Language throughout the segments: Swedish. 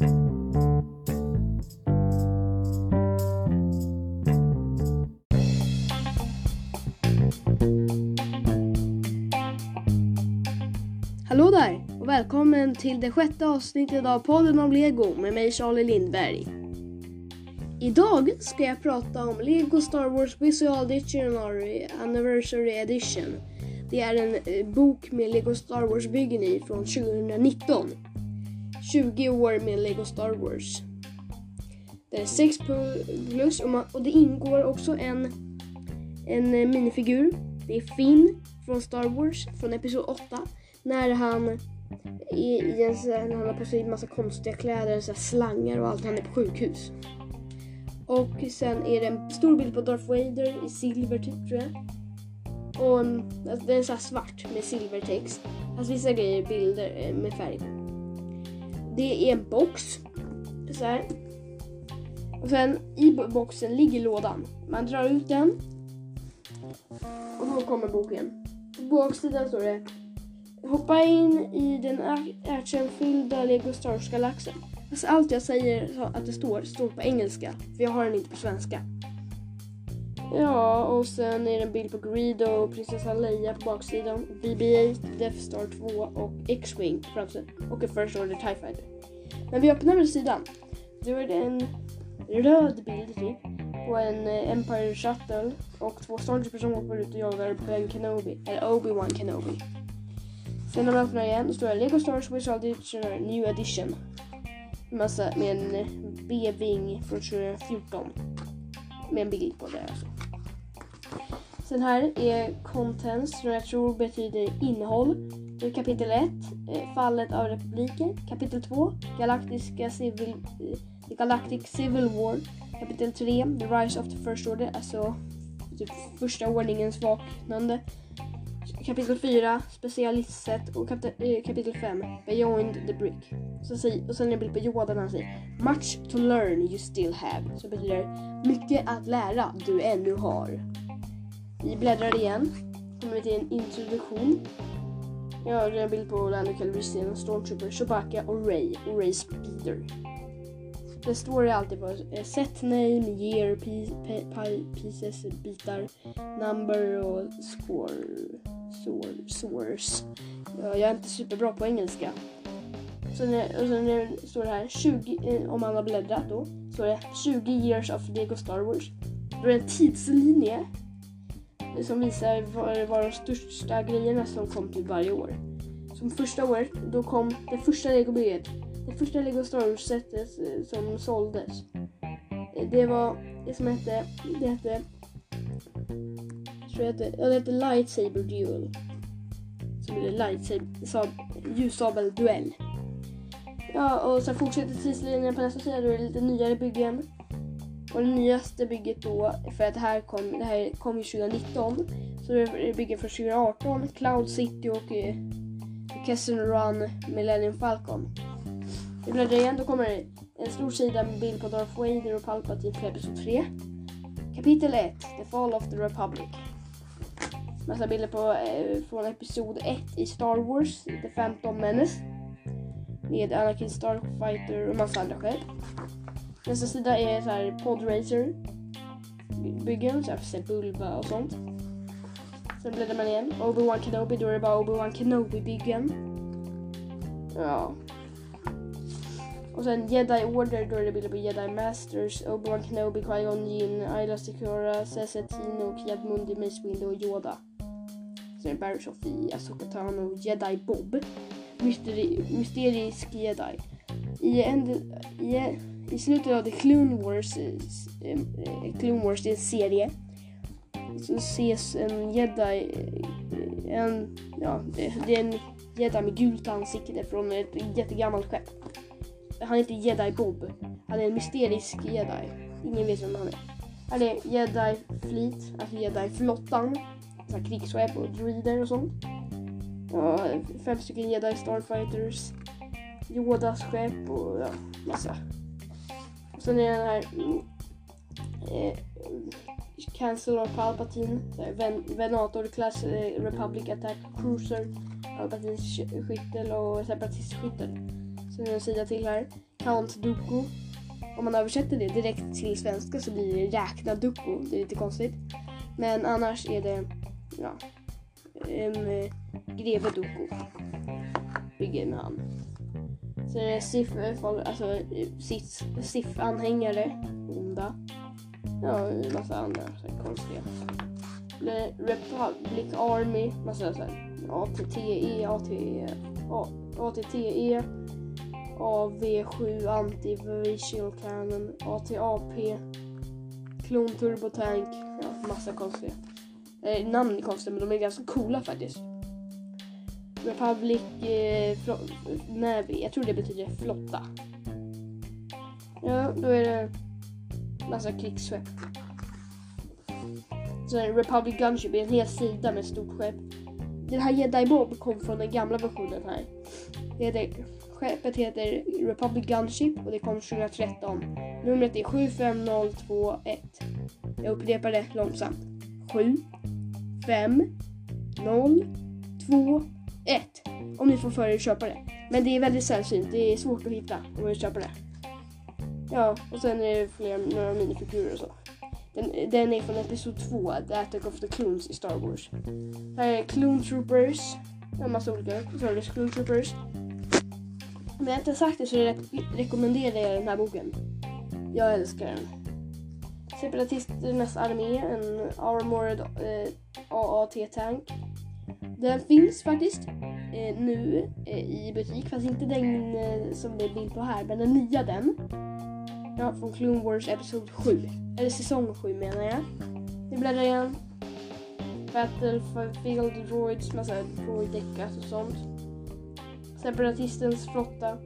Hallå där och välkommen till det sjätte avsnittet av podden om Lego med mig Charlie Lindberg. Idag ska jag prata om Lego Star Wars Visual Dictionary Anniversary Edition. Det är en eh, bok med Lego Star Wars-byggen i från 2019. 20 år med Lego Star Wars. Det är 6 plus och, man, och det ingår också en, en minifigur. Det är Finn från Star Wars från Episod 8 när han i, i en, här- när han har på sig massa konstiga kläder, så här slangar och allt. Han är på sjukhus. Och sen är det en stor bild på Darth Vader i silver typ tror jag. Och alltså, den är så här svart med silvertext. Fast vissa grejer är bilder eh, med färg. Det är en box. Så här. Och sen i boxen ligger lådan. Man drar ut den. Och då kommer boken. På baksidan står det Hoppa in i den actionfyllda Lego Star Wars-galaxen. Alltså allt jag säger att det står, står på engelska. För jag har den inte på svenska. Ja, och sen är det en bild på Greedo och prinsessan Leia på baksidan. BB-8, Death Star 2 och X-Wing på framsidan. Och en First Order TIE Fighter. Men vi öppnar väl sidan, då är det en röd bild typ. På en eh, Empire Shuttle och två Stormtroopers som hoppar ut och jagar Ben Kenobi. Eller Obi-Wan Kenobi. Sen när man öppnar igen så står det Lego Star Wars Visual Dictionary New Edition. Massa med en eh, B-Wing från 2014. Med en bild på det alltså. Sen här är contents som jag tror betyder innehåll. Kapitel 1, eh, fallet av republiken. Kapitel 2, galaktiska civil, eh, The Galactic Civil War. Kapitel 3, The Rise of the First Order, alltså typ första ordningens vaknande. Kapitel 4, specialistset och eh, kapitel, kapitel 5, Beyond the Brick. Så säger, och sen är det en bild på Yoda när han säger Much to learn you still have. Så betyder mycket att lära du ännu har. Vi bläddrar igen. Kommer vi till en introduktion. Jag har en bild på Lando Calrissian, Stormtrooper, Chewbacca och Ray och Ray Speeder. Det står det alltid på eh, set name, year, piece, pieces, bitar, number och score, sor- source. Jag är inte superbra på engelska. Så när, och sen när står det här 20, eh, om man har bläddrat då, står det 20 years of Lego Star Wars. Då är det en tidslinje som visar vad vad de största grejerna som kom till varje år. Som första året, då kom det första legobygget. Det första Lego Star Wars-setet eh, som såldes. Eh, det var det som hette, det hette, jag tror det hette, ja, det hette Lightsaber Duel. Som är lightsaber, Duell. ljussabelduell. Ja, och sen fortsätter tidslinjen på nästa sida, då är det lite nyare byggen. Och det nyaste bygget då, för att det här kom, det här kom ju 2019, så det är bygget från 2018, Cloud City och eh, Kessel Run Millennium Falcon. Vi bläddrar igen, då kommer det en stor sida med bild på Darth Vader och Palpatine från Episod 3. Kapitel 1, The Fall of the Republic. Massa bilder på, eh, från Episod 1 i Star Wars, The Phantom Menace. Med Anakin Starfighter och massa andra skepp. Nästa sida är så här podracer byggen, så här Sebulba och sånt. Sen bläddrar man igen. Obi-Wan Kenobi, då är det bara Obi-Wan Kenobi-byggen. Ja. Och sen Jedi Order, då är det bilder på Jedi Masters, Obi-Wan Kenobi, Qui-Gon Jinn, Ayla Secura, Cesetino, Kiad-Mundi, Mace Windu och Yoda. Sen är det Barry Sofie, Asoka Jedi Bob, Mysteri mysterisk Jedi. I, en, i, i slutet av The Clone Wars, eh, eh, Clone Wars det är en serie, så ses en jedi, eh, en, ja, det, det är en jedi med gult ansikte från ett jättegammalt skepp. Han heter Jedi Bob. Han är en mysterisk jedi. Ingen vet vem han är. Han är jedi fleet, alltså jedi flottan. Krigsskepp och druider och sånt. Och fem stycken jedi starfighters. Yodas skepp och ja, massa. Sen är den här mm, eh, Cancel of Palpatine, här, Ven Venator Class eh, Republic Attack Cruiser, Palpatines sk- skyttel och separatistskyttel. Sen är det en sida till här. Count Dooku. Om man översätter det direkt till svenska så blir det räkna Dooku. Det är lite konstigt. Men annars är det ja, um, greve Dooku. Bygger med han. Så det är SIF, alltså SIF-anhängare, onda. Ja, en massa andra så här, konstiga. Republic Army, massa såhär ATTE, ATE, ATTE, AV7 Anti-Visual Cannon, ATAP, Klon Turbo Tank, ja, massa konstiga. Eh, namn är konstiga men de är ganska coola faktiskt. Republic eh, Navy, jag tror det betyder flotta. Ja, då är det massa krigsskepp. Sen Republic Gunship är en hel sida med stort skepp. Den här Jedi Bob kom från den gamla versionen här. Det heter, skeppet heter Republic Gunship och det kom 2013. Numret är 75021. Jag upprepar det långsamt. 7 5 0 2 1. Om ni får för er att köpa det. Men det är väldigt sällsynt. Det är svårt att hitta om man vill köpa det. Ja, och sen är det fler, några minifigurer och så. Den, den är från Episod 2, The Attack of the Clones i Star Wars. Här är Clone Troopers. En massa olika Turtles Clone Troopers. Men jag inte sagt det så re rekommenderar jag den här boken. Jag älskar den. Separatisternas armé, en Armored eh, AAT-tank. Den finns faktiskt eh, nu eh, i butik, fast inte den eh, som det är bild på här, men den nya den. Ja, från Clone Wars Episod 7. Eller säsong 7 menar jag. Vi bläddrar igen. Battlefield Droids, massa droiddeckas och sånt. Separatistens flotta.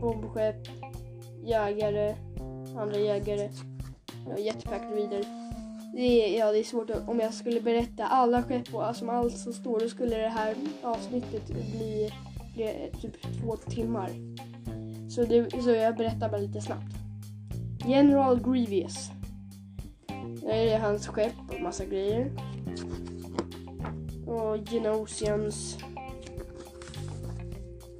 Bombskepp. Jägare. Andra jägare. Ja, Jetpack Reader. Det är, ja, det är svårt att, om jag skulle berätta alla skepp och alltså allt som står då skulle det här avsnittet bli, bli typ två timmar. Så, det, så jag berättar bara lite snabbt. General Grievous. Det är hans skepp och massa grejer. Och Genosians.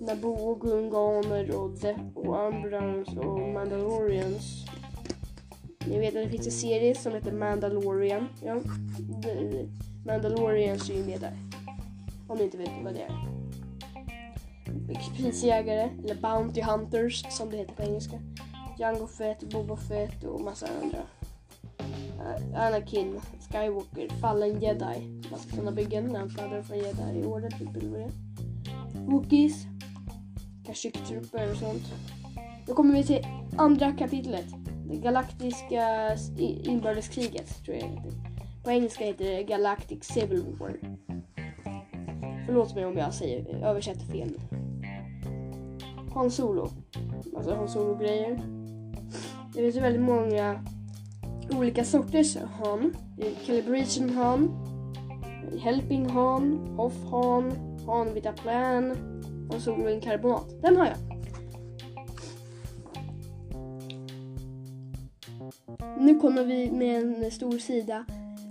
Naboo och Gunganer och Depp och Umbrans och Mandalorians. Ni vet att det finns en serie som heter Mandalorian. Ja, Mandalorians är ju med där. Om ni inte vet vad det är. Prisjägare, eller Bounty Hunters som det heter på engelska. Jango Fett, Boba Fett och massa andra. Eh, Anakin, Skywalker, Fallen Jedi. Massa bygga byggen. Lamplador från Jedi i ordet. Typ, Wookies, Kashyyyk Trooper och sånt. Då kommer vi till andra kapitlet. Det galaktiska inbördeskriget, tror jag det heter. På engelska heter det Galactic Civil War. Förlåt mig om jag säger, översätter fel. Han Solo. Alltså Han Solo-grejer. Det finns ju väldigt många olika sorters Han. Calibration Han. Helping Han. Off Han. Han vita plan. Han Solo in karbonat. Den har jag. Nu kommer vi med en stor sida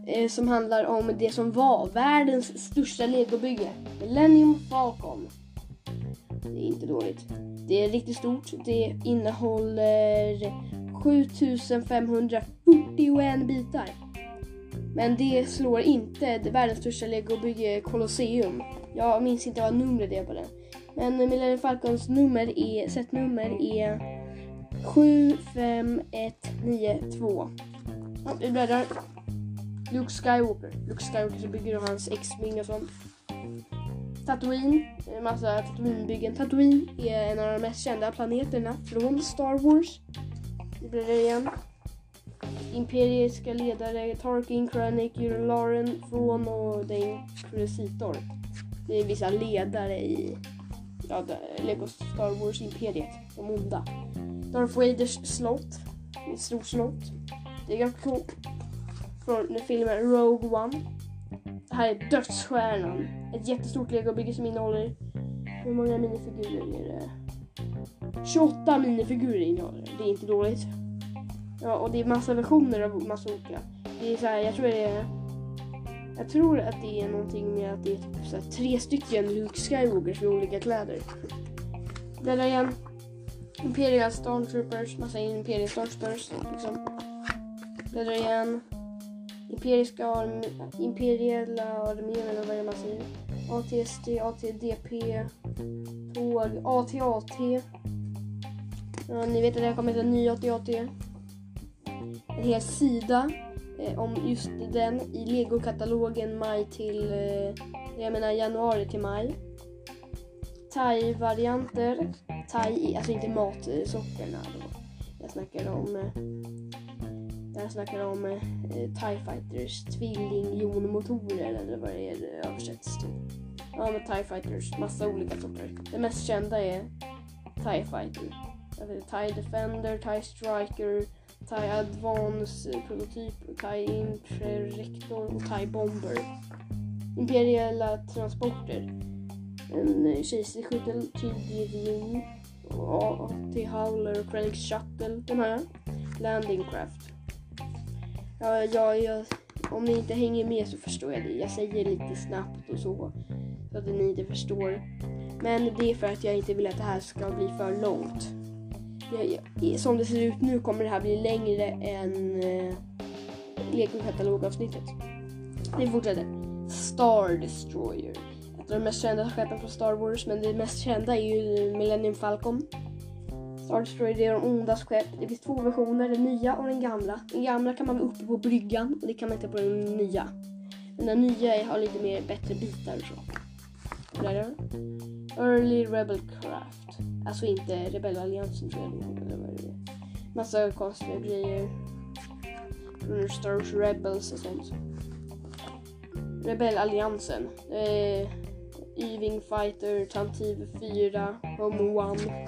eh, som handlar om det som var världens största legobygge. Millennium Falcon. Det är inte dåligt. Det är riktigt stort. Det innehåller 7541 bitar. Men det slår inte det världens största legobygge Colosseum. Jag minns inte vad numret är på den. Men Millennium Falcons nummer är, setnummer är 75192. Ja, vi bläddrar. Luke Skywalker. Luke Skywalker så bygger hans X-Wing och sånt. Tatooine, en massa Tatooine-byggen. Tatooine är en av de mest kända planeterna från Star Wars. Vi bläddrar igen. Imperiska ledare, Tarkin, Krennic, Lauren, Thrawn och den Inquisitor. Det är vissa ledare i ja, Lego Star Wars-imperiet, de onda. Darth Vaders slott. Ett stort slott. Det är ganska coolt. Från filmen Rogue One. Det här är dödsstjärnan. Ett jättestort legobygge som innehåller... Hur många minifigurer är det? 28 minifigurer innehåller det. Det är inte dåligt. Ja, och det är massa versioner av massa olika. Det är så här, jag tror det är... Jag tror att det är någonting med att det är typ så här, tre stycken Luke Skywalkers med olika kläder. Bläddra igen. Imperial Stormtroopers, massa Imperial Stormtroopers liksom. Bläddrar igen. Imperiska arm Imperiella armén eller vad är det man säger. ATST, ATDP, tåg, ATAT. Ja, ni vet att det här kommer heta ny ATAT. En hel sida eh, om just den i Lego-katalogen maj till, eh, jag menar januari till maj. Thai-varianter. Thai, alltså inte matsorterna eh, då. Jag snackar om eh, jag snackar om eh, TIE Fighters tvillingjonmotorer eller vad det är eh, översätts till. Ja men TIE Fighters, massa olika sorter. Det mest kända är TIE Fighter. TIE Defender, TIE Striker, TIE Advance prototyp, TIE Interrector och TIE Bomber. Imperiella transporter. En kejsarskyttel, TDV, AT Howler och Krennic Shuttle. Den här. Landing Craft. Ja, ja, om ni inte hänger med så förstår jag det. Jag säger lite snabbt och så. Så att ni inte förstår. Men det är för att jag inte vill att det här ska bli för långt. Jag, jag, som det ser ut nu kommer det här bli längre än eh, Lego-katalogavsnittet. Vi fortsätter. Star Destroyer. Ett av de mest kända skeppen från Star Wars, men det mest kända är ju Millennium Falcon. Star Destroyer är de ondas skepp. Det finns två versioner, den nya och den gamla. Den gamla kan man vara uppe på bryggan och det kan man inte på den nya. Men den nya har lite mer bättre bitar och så. Där Early Rebel Craft. Alltså inte Rebellalliansen tror jag eller vad det är. Massa konstiga grejer. Från Star Wars Rebels och sånt. Rebellalliansen. Eh, Yving Fighter, Tantive 4, Home One...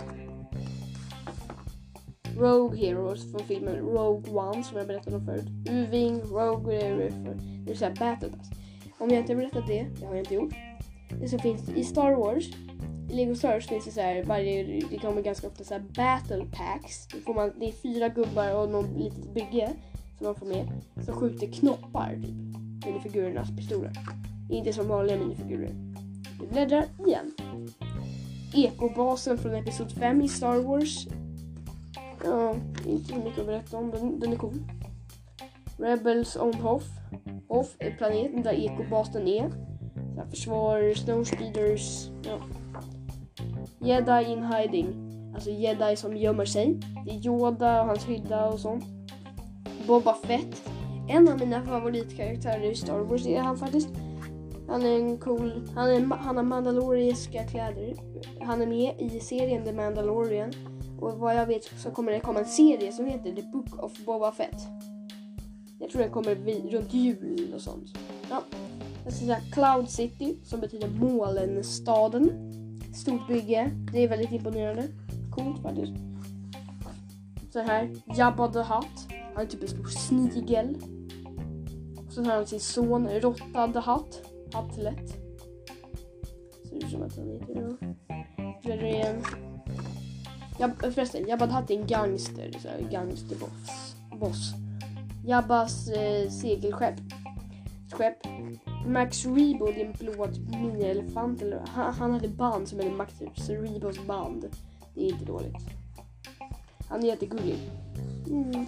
Rogue Heroes från filmen Rogue One som jag berättade om förut. Uving, Rogue eh, Heroes, det vill säga Battle Pass. Om jag inte har berättat det, det har jag inte gjort. Det som finns i Star Wars, i Lego Star Wars finns det så här, varje, det kommer ganska ofta så här Battle Packs. Det, får man, det är fyra gubbar och någon litet bygge som man får med. Som skjuter knoppar typ. Minifigurernas pistoler. Inte som vanliga minifigurer. Vi bläddrar igen. Ekobasen från Episod 5 i Star Wars Ja, inte så mycket att berätta om. Den, den är cool. Rebels on Hoff. Hoff är planeten där ekobasen är. Så försvar, Snowspeeders. Ja. Jedi in hiding. Alltså jedi som gömmer sig. Det är Yoda och hans hydda och sånt. Boba Fett. En av mina favoritkaraktärer i Star Wars är han faktiskt. Han är en cool, han, är, han har mandaloriska kläder. Han är med i serien The Mandalorian. Och vad jag vet så kommer det komma en serie som heter The Book of Boba Fett. Jag tror den kommer vid, runt jul och sånt. Ja. Jag ska säga Cloud City som betyder molnstaden. Stort bygge. Det är väldigt imponerande. Coolt faktiskt. Så här. Jabba the Hutt. Han är typ en stor snigel. Och så har han sin son Rotta the Hutt. Atlet. Ser ut som att han heter det. igen. Jag, förresten, Jabba the Hutt är en gangster, så här, gangsterboss. Boss. Jabbas eh, segelskepp. Skepp. Max Rebo, det är en blå minielefant. Han, han hade band som hette Max typ. Rebos band. Det är inte dåligt. Han är jättegullig. Mm.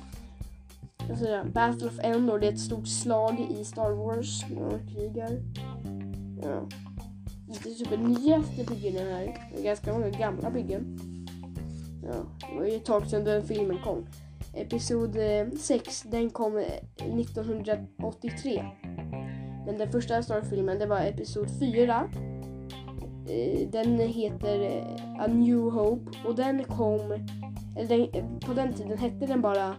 Alltså, Battle of Endor, det är ett stort slag i Star Wars. När krigar. Ja. Det är typ den nyaste byggen här. Det är ganska många gamla byggen. Ja, det var ju ett tag sedan den filmen kom. Episod eh, 6, den kom eh, 1983. Men den första Star filmen det var Episod 4. Eh, den heter A New Hope och den kom, eller den, på den tiden hette den bara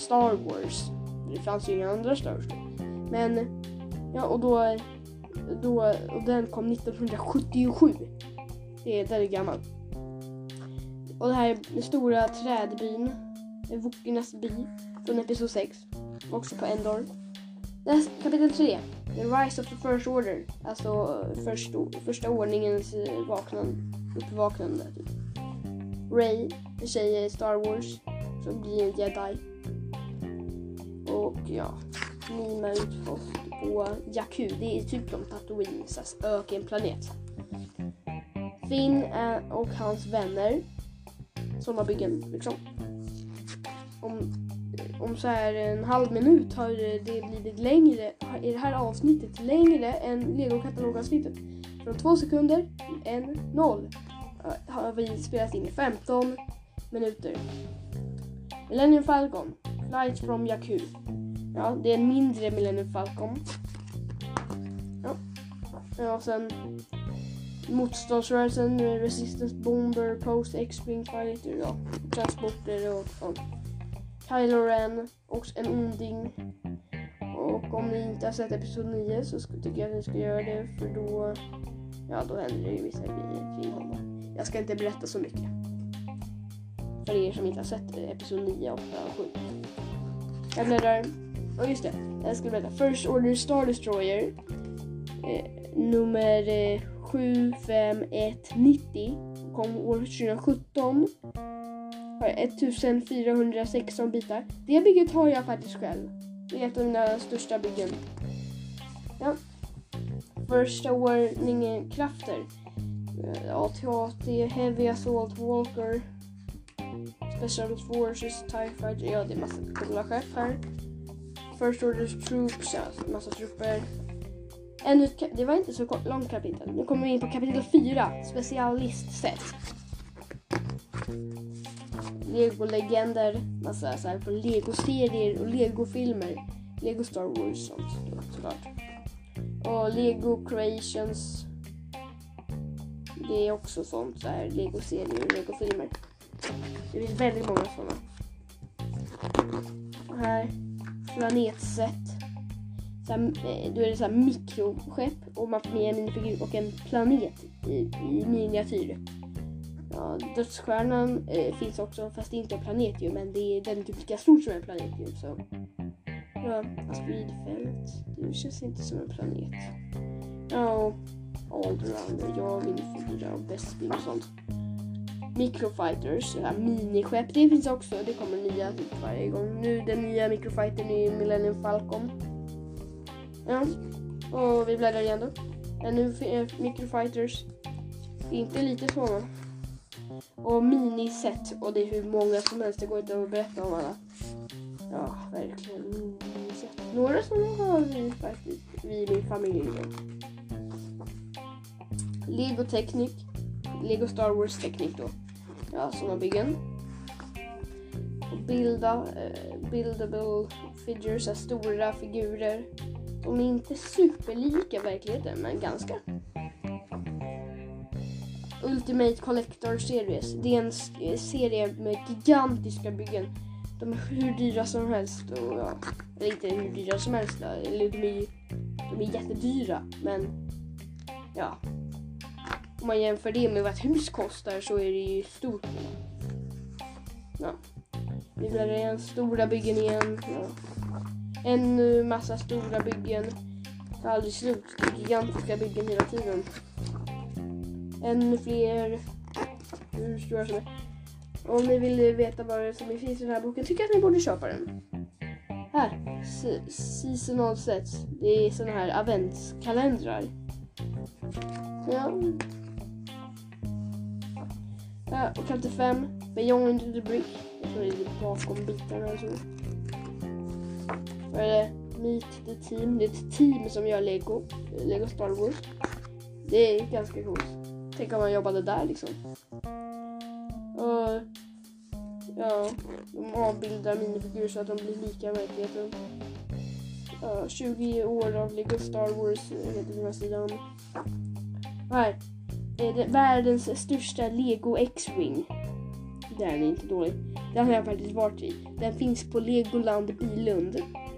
Star Wars. Det fanns ju inga andra Star Wars. Men, ja och då, då och den kom 1977. Det är väldigt gammalt. Och det här är den stora trädbyn. Wokernas by från Episod 6. Också på Endor. Näst, kapitel 3. The Rise of the First Order. Alltså först, första ordningens vaknande, uppvaknande. Typ. Ray, en tjej i Star Wars, som blir en jedi. Och ja, Nima utforsk på Jakku. Det är typ som Tatooine, ökenplanet. Finn och hans vänner sådana byggen liksom. Om, om så här en halv minut har det blivit längre, i det här avsnittet längre än Lego-katalogavsnittet. Från två sekunder en noll har vi spelat in i 15 minuter. Millennium Falcon, Flight from Jakku. Ja, det är en mindre Millennium Falcon. Ja, ja sen motståndsrörelsen, Resistance Bomber, Post X-Wing Fighter, ja, transporter och ja. Kylo Ren, och en onding. Och om ni inte har sett Episod 9 så tycker jag att ni ska göra det för då, ja då händer det ju vissa grejer kring honom. Jag ska inte berätta så mycket. För er som inte har sett Episod 9, 8 och 7. Jag bläddrar. Ja just det, jag ska berätta. First Order Star Destroyer. Eh, nummer eh, 75190 kom år 2017. Har 1416 bitar. Det bygget har jag faktiskt själv. Det är ett av mina största byggen. Ja. Första warningen krafter. Eh, AT-AT, Heavy Assault Walker, Special Forces, TIE Fighter. Ja, det är massa coola skepp här. First Orders Troops, ja, massa trupper. Ännu det var inte så långt kapitel. Nu kommer vi in på kapitel 4, specialistset. Lego-legender, massa så här från Lego-serier och Lego-filmer. Lego Star Wars sånt såklart. Och Lego Creations. Det är också sånt, så här Lego-serier och Lego-filmer. Det finns väldigt många sådana. Här, planetset så här, eh, då är det så här mikroskepp och man får med en minifigur och en planet i, i miniatyr. Ja, dödsstjärnan eh, finns också fast det är inte en planet ju men det är, den typ lika stor som en planet ju. Så. Ja, asteroidfält. Det känns inte som en planet. Ja, allrounder. Ja, minifigurer och Bespin och sånt. Microfighters, miniskepp. Det finns också. Det kommer nya typ varje gång. Nu den nya microfightern är Millennium Falcon. Ja, och vi bläddrar igen då. Ja, nu eh, är Microfighters. Inte lite sådana. Och miniset. Och det är hur många som helst. Det går inte att berätta om alla. Ja, verkligen miniset. Några som har vi faktiskt. Vi i min familj. Lego Teknik. Lego Star Wars Teknik då. Ja, sådana byggen. Och bilda, eh, buildable figures, stora figurer. De är inte superlika verkligheten, men ganska. Ultimate Collector Series. Det är en eh, serie med gigantiska byggen. De är hur dyra som helst. Och, ja, eller inte hur dyra som helst. Eh, eller de är, de är jättedyra. Men ja. Om man jämför det med vad ett hus kostar så är det ju stort. Ja. Vi bläddrar igen. Stora byggen igen. Ja. Ännu eh, massa stora byggen. Det tar aldrig slut. Gigantiska byggen hela tiden. Ännu fler. Hur stora som är. Om ni vill veta vad det som finns i den här boken tycker jag att ni borde köpa den. Här. Seasonal sets. Det är såna här adventskalendrar. Ja och kapitel 5. Beyond the brick. Jag tror det är bakom bitarna och så vad är det? Meet the Team. Det är ett team som gör Lego. Lego Star Wars. Det är ganska coolt. Tänk om man jobbade där liksom. Och ja, de avbildar minifigurer så att de blir lika i verkligheten. Ja, 20 år av Lego Star Wars heter den här sidan. här. Är det världens största Lego X-Wing. Den är inte dålig. Den har jag faktiskt varit i. Den finns på Legoland Bilund.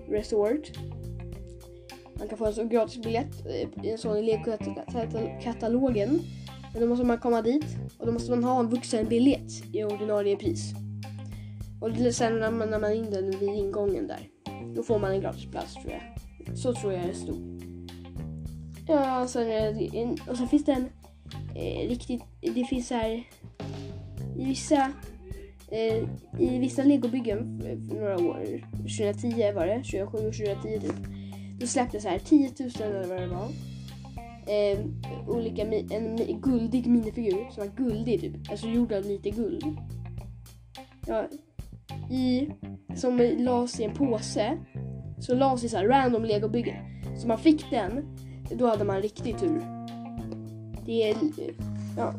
Resort. Man kan få en sån gratis biljett i en sån i Lego-katalogen. Men då måste man komma dit och då måste man ha en vuxenbiljett i ordinarie pris. Och sen när man, när man in den vid ingången där, då får man en gratis plats tror jag. Så tror jag det stod. Ja, sen är det en, och sen finns det en eh, riktigt, det finns så här i vissa eh, i vissa legobyggen eh, för några år, 2010 var det, 2007 och 2010 typ, då släpptes så här 10 000 eller vad det var. Eh, olika, en guldig minifigur som var guldig typ, alltså gjord av lite guld. ja, i, som lades i en påse. Så lades i så här random legobyggen. Så man fick den, då hade man riktig tur. Det är, ja.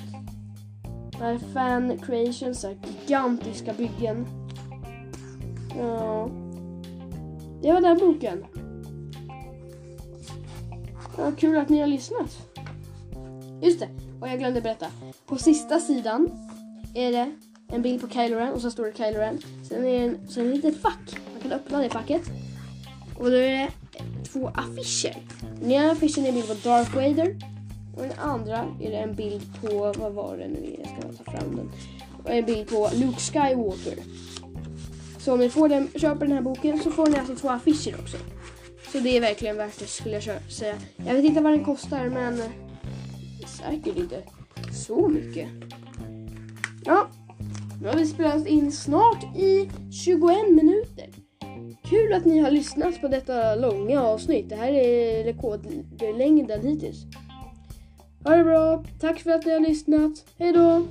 Det här är fan creations, är gigantiska byggen. Ja. Det var den boken. Ja, kul att ni har lyssnat. Just det, och jag glömde berätta. På sista sidan är det en bild på Kylo Ren och så står det Kylo Ren. Sen är det en, sen är det ett litet fack. Man kan öppna det facket. Och då är det två affischer. Den ena affischen är en bild på Darth Vader. Och den andra är det en bild på, vad var det nu Jag ska ta fram den. En bild på Luke Skywalker. Så om ni får den, köper den här boken så får ni alltså två affischer också. Så det är verkligen värt det skulle jag säga. Jag vet inte vad den kostar men eh, säkert inte så mycket. Ja, nu har vi spelat in snart i 21 minuter. Kul att ni har lyssnat på detta långa avsnitt. Det här är rekordlängden hittills. Ha det bra. Tack för att ni har lyssnat. Hej då!